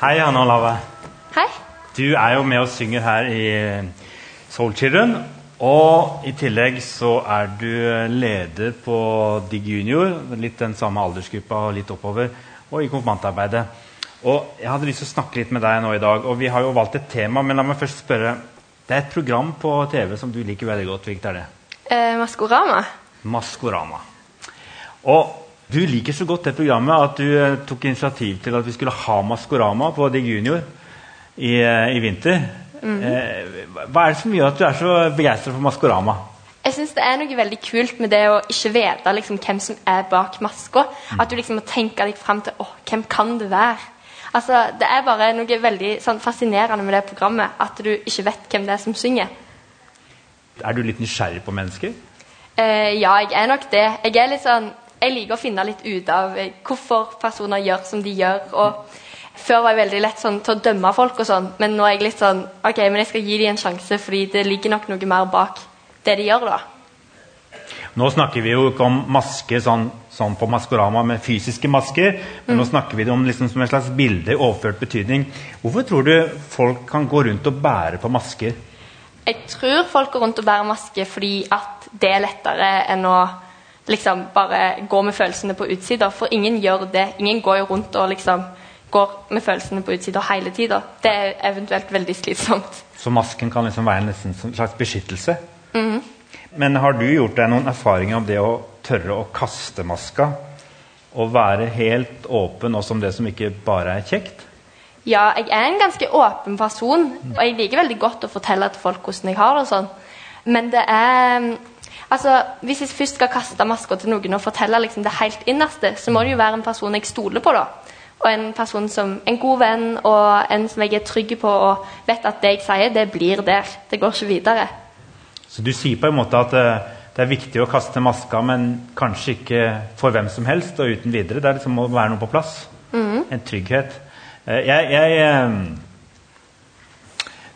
Hei, Hanne Olave. Hei. Du er jo med og synger her i Soul Children. Og i tillegg så er du leder på Dig Junior, litt den samme aldersgruppa og litt oppover, og i konfirmantarbeidet. Og Jeg hadde lyst til å snakke litt med deg nå i dag, og vi har jo valgt et tema. Men la meg først spørre. Det er et program på TV som du liker veldig godt. Hvilket er det? Eh, Maskorama. Maskorama. Og du liker så godt det programmet at du eh, tok initiativ til at vi skulle ha Maskorama på Dig Junior i, eh, i vinter. eh, hva er det som gjør at du er så begeistra for Maskorama? Jeg synes Det er noe veldig kult med det å ikke vite liksom, hvem som er bak maska. At du liksom må tenke deg fram til Å, hvem kan det være. Altså, Det er bare noe veldig sånn, fascinerende med det programmet. At du ikke vet hvem det er som synger. Er du litt nysgjerrig på mennesker? Eh, ja, jeg er nok det. Jeg er litt sånn Jeg liker å finne litt ut av eh, hvorfor personer gjør som de gjør. og Før var jeg veldig lett sånn til å dømme folk, og sånn, men nå er jeg litt sånn Ok, men jeg skal gi dem en sjanse, fordi det ligger nok noe mer bak det de gjør, da. Nå snakker vi jo ikke om masker sånn, sånn på Maskorama med fysiske masker, men nå snakker vi om liksom som en slags bilde i overført betydning. Hvorfor tror du folk kan gå rundt og bære på masker? Jeg tror folk går rundt og bærer maske fordi at det er lettere enn å liksom bare gå med følelsene på utsida. For ingen gjør det. Ingen går jo rundt og liksom går med følelsene på utsida hele tida. Det er eventuelt veldig slitsomt. Så masken kan liksom være en slags beskyttelse? Men har du gjort deg noen erfaringer om det å tørre å kaste maska? Og være helt åpen også om det som ikke bare er kjekt? Ja, jeg er en ganske åpen person, og jeg liker veldig godt å fortelle til folk hvordan jeg har det. og sånn. Men det er Altså, Hvis jeg først skal kaste maska til noen og fortelle liksom det helt innerste, så må det jo være en person jeg stoler på. da. Og en person som en god venn og en som jeg er trygg på og vet at det jeg sier, det blir der. Det går ikke videre. Så du sier på en måte at eh, det er viktig å kaste maska, men kanskje ikke for hvem som helst og uten videre. Det er liksom må være noe på plass. En trygghet. Eh, Jeg, jeg eh,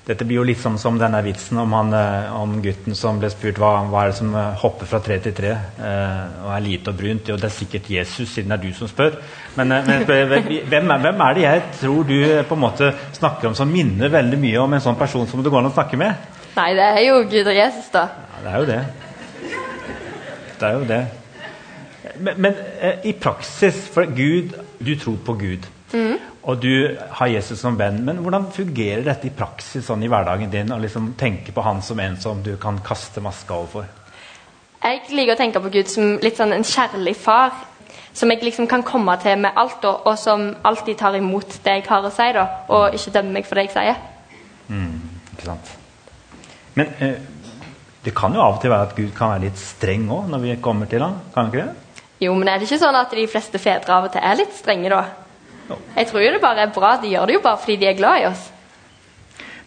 Dette blir jo litt som, som denne vitsen om, han, eh, om gutten som ble spurt hva, hva er det som eh, hopper fra tre til tre eh, og er lite og brunt. Jo, det er sikkert Jesus, siden det er du som spør. Men, eh, men hvem, er, hvem er det jeg tror du på en måte snakker om som minner veldig mye om en sånn person som det går an å snakke med? Nei, det er jo Gud og Jesus, da. Ja, det er jo det. Det er jo det. Men, men eh, i praksis For Gud Du tror på Gud. Og du har Jesus som venn. Men hvordan fungerer dette i praksis sånn i hverdagen din? Å liksom tenke på han som en som du kan kaste maska overfor? Jeg liker å tenke på Gud som litt sånn en kjærlig far. Som jeg liksom kan komme til med alt, og som alltid tar imot det jeg har å si, da, og ikke dømmer meg for det jeg sier. Ikke sant? Men eh, det kan jo av og til være at Gud kan være litt streng òg når vi kommer til ham. Kan det ikke det? Jo, men er det ikke sånn at de fleste fedre av og til er litt strenge, da? Jeg tror jo det bare er bra. De gjør det jo bare fordi de er glad i oss.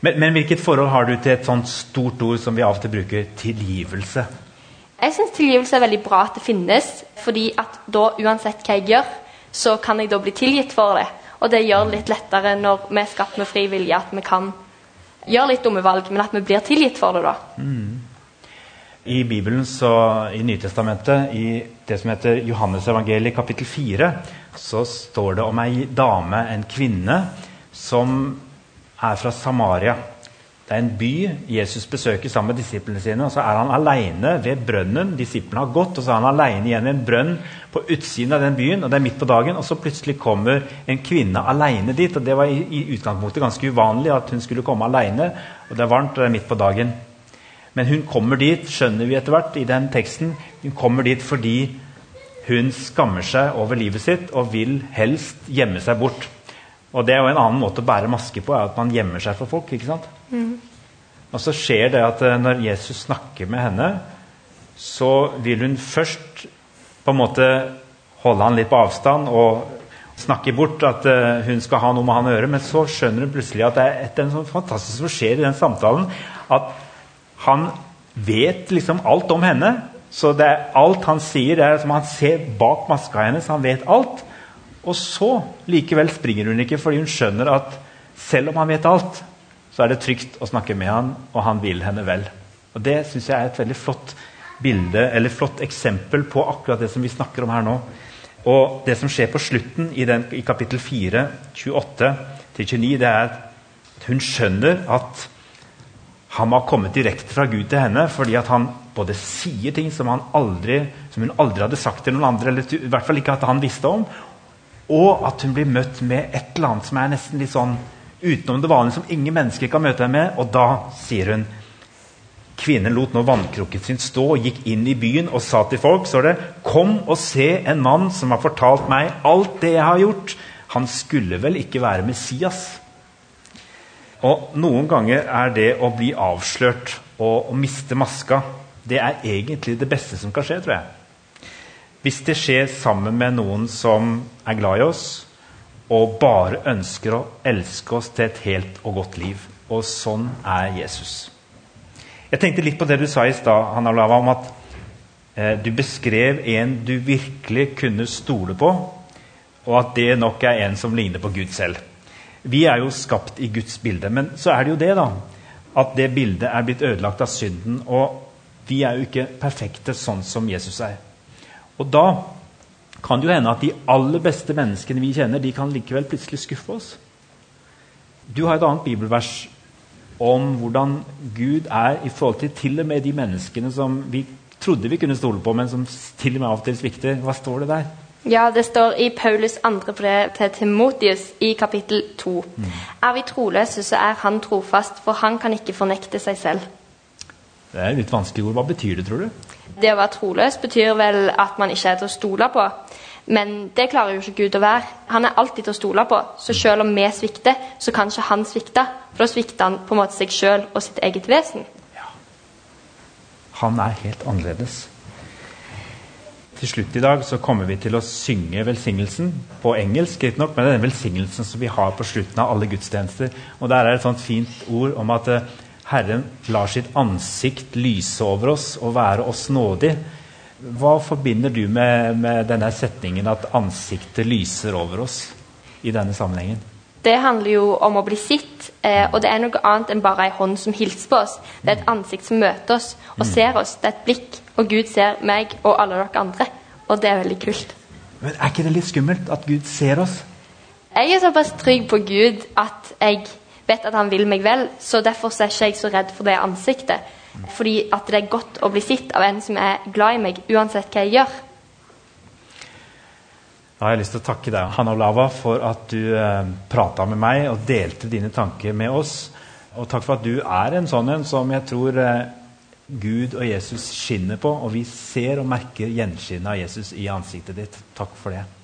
Men, men hvilket forhold har du til et sånt stort ord som vi av og til bruker tilgivelse? Jeg syns tilgivelse er veldig bra at det finnes, fordi at da, uansett hva jeg gjør, så kan jeg da bli tilgitt for det. Og det gjør det litt lettere når vi er skapt med fri vilje, at vi kan gjøre litt dumme valg, men at vi blir tilgitt for det, da. I Bibelen, så, i Nytestamentet, i det som heter Johannes evangeliet kapittel 4, så står det om ei dame, en kvinne, som er fra Samaria. Det er en by Jesus besøker sammen med disiplene sine. og Så er han alene ved brønnen. Disiplene har gått, og så er han alene igjen i en brønn på utsiden av den byen. og det er midt på dagen, og så plutselig kommer en kvinne alene dit. og Det var i, utgangspunktet ganske uvanlig at hun skulle komme alene. og Det er varmt, og det er midt på dagen. Men hun kommer dit, skjønner vi etter hvert i den teksten, hun kommer dit fordi hun skammer seg over livet sitt og vil helst gjemme seg bort. Og det er jo en annen måte å bære maske på, er at man gjemmer seg for folk. ikke sant? Og så skjer det at eh, når Jesus snakker med henne, så vil hun først på en måte holde han litt på avstand og snakke bort at eh, hun skal ha noe med han å gjøre, men så skjønner hun plutselig at det er et, sånn fantastisk som skjer i den samtalen. at han vet liksom alt om henne. Så det er alt han sier, det er som han ser bak maska hennes. Han vet alt. Og så likevel springer hun ikke, fordi hun skjønner at selv om han vet alt, så er det trygt å snakke med han, og han vil henne vel. Og Det syns jeg er et veldig flott bilde, eller flott eksempel på akkurat det som vi snakker om her nå. Og det som skjer på slutten i, den, i kapittel 4, 28-29, det er at hun skjønner at han har kommet direkte fra Gud til henne fordi at han både sier ting som, aldri, som hun aldri hadde sagt til noen andre, eller i hvert fall ikke at han visste om, og at hun blir møtt med et eller annet som er nesten litt sånn utenom det vanlige, som ingen mennesker kan møte henne med. Og da sier hun Kvinnen lot nå vannkrukken sin stå og gikk inn i byen og sa til folk står det, Kom og se en mann som har fortalt meg alt det jeg har gjort. Han skulle vel ikke være Messias? Og Noen ganger er det å bli avslørt og å miste maska det er egentlig det beste som kan skje, tror jeg. Hvis det skjer sammen med noen som er glad i oss, og bare ønsker å elske oss til et helt og godt liv. Og sånn er Jesus. Jeg tenkte litt på det du sa i stad, Hanna Lava, om at eh, du beskrev en du virkelig kunne stole på, og at det nok er en som ligner på Gud selv. Vi er jo skapt i Guds bilde, men så er det jo det, da. At det bildet er blitt ødelagt av synden. Og vi er jo ikke perfekte sånn som Jesus er. Og da kan det jo hende at de aller beste menneskene vi kjenner, de kan likevel plutselig skuffe oss. Du har et annet bibelvers om hvordan Gud er i forhold til til og med de menneskene som vi trodde vi kunne stole på, men som til og med av og til svikter. Hva står det der? Ja, Det står i Paulus andre brev til Timotius i kapittel 2. Mm. Er vi troløse, så er han trofast, for han kan ikke fornekte seg selv. Det er et litt vanskelig ord. Hva betyr det, tror du? Det å være troløs betyr vel at man ikke er til å stole på. Men det klarer jo ikke Gud å være. Han er alltid til å stole på. Så selv om vi svikter, så kan ikke han svikte. For da svikter han på en måte seg sjøl og sitt eget vesen. Ja. Han er helt annerledes. Til slutt i dag så kommer vi til å synge velsignelsen på engelsk. nok, Men det er den velsignelsen som vi har på slutten av alle gudstjenester. Og Der er et sånt fint ord om at eh, Herren lar sitt ansikt lyse over oss og være oss nådig. Hva forbinder du med, med, denne setningen at ansiktet lyser over oss i denne sammenhengen? Det handler jo om å bli sett, eh, og det er noe annet enn bare ei hånd som hilser på oss. Det er et ansikt som møter oss og mm. ser oss. Det er et blikk, og Gud ser meg og alle dere andre. Og det er veldig kult. Men Er ikke det litt skummelt at Gud ser oss? Jeg er såpass trygg på Gud at jeg vet at han vil meg vel, så derfor er ikke jeg så redd for det ansiktet. Fordi at det er godt å bli sett av en som er glad i meg, uansett hva jeg gjør. Da har jeg lyst til å takke deg, Hanna Olava, for at du eh, prata med meg og delte dine tanker med oss. Og takk for at du er en sånn en som jeg tror eh, Gud og Jesus skinner på. Og vi ser og merker gjenskinnet av Jesus i ansiktet ditt. Takk for det.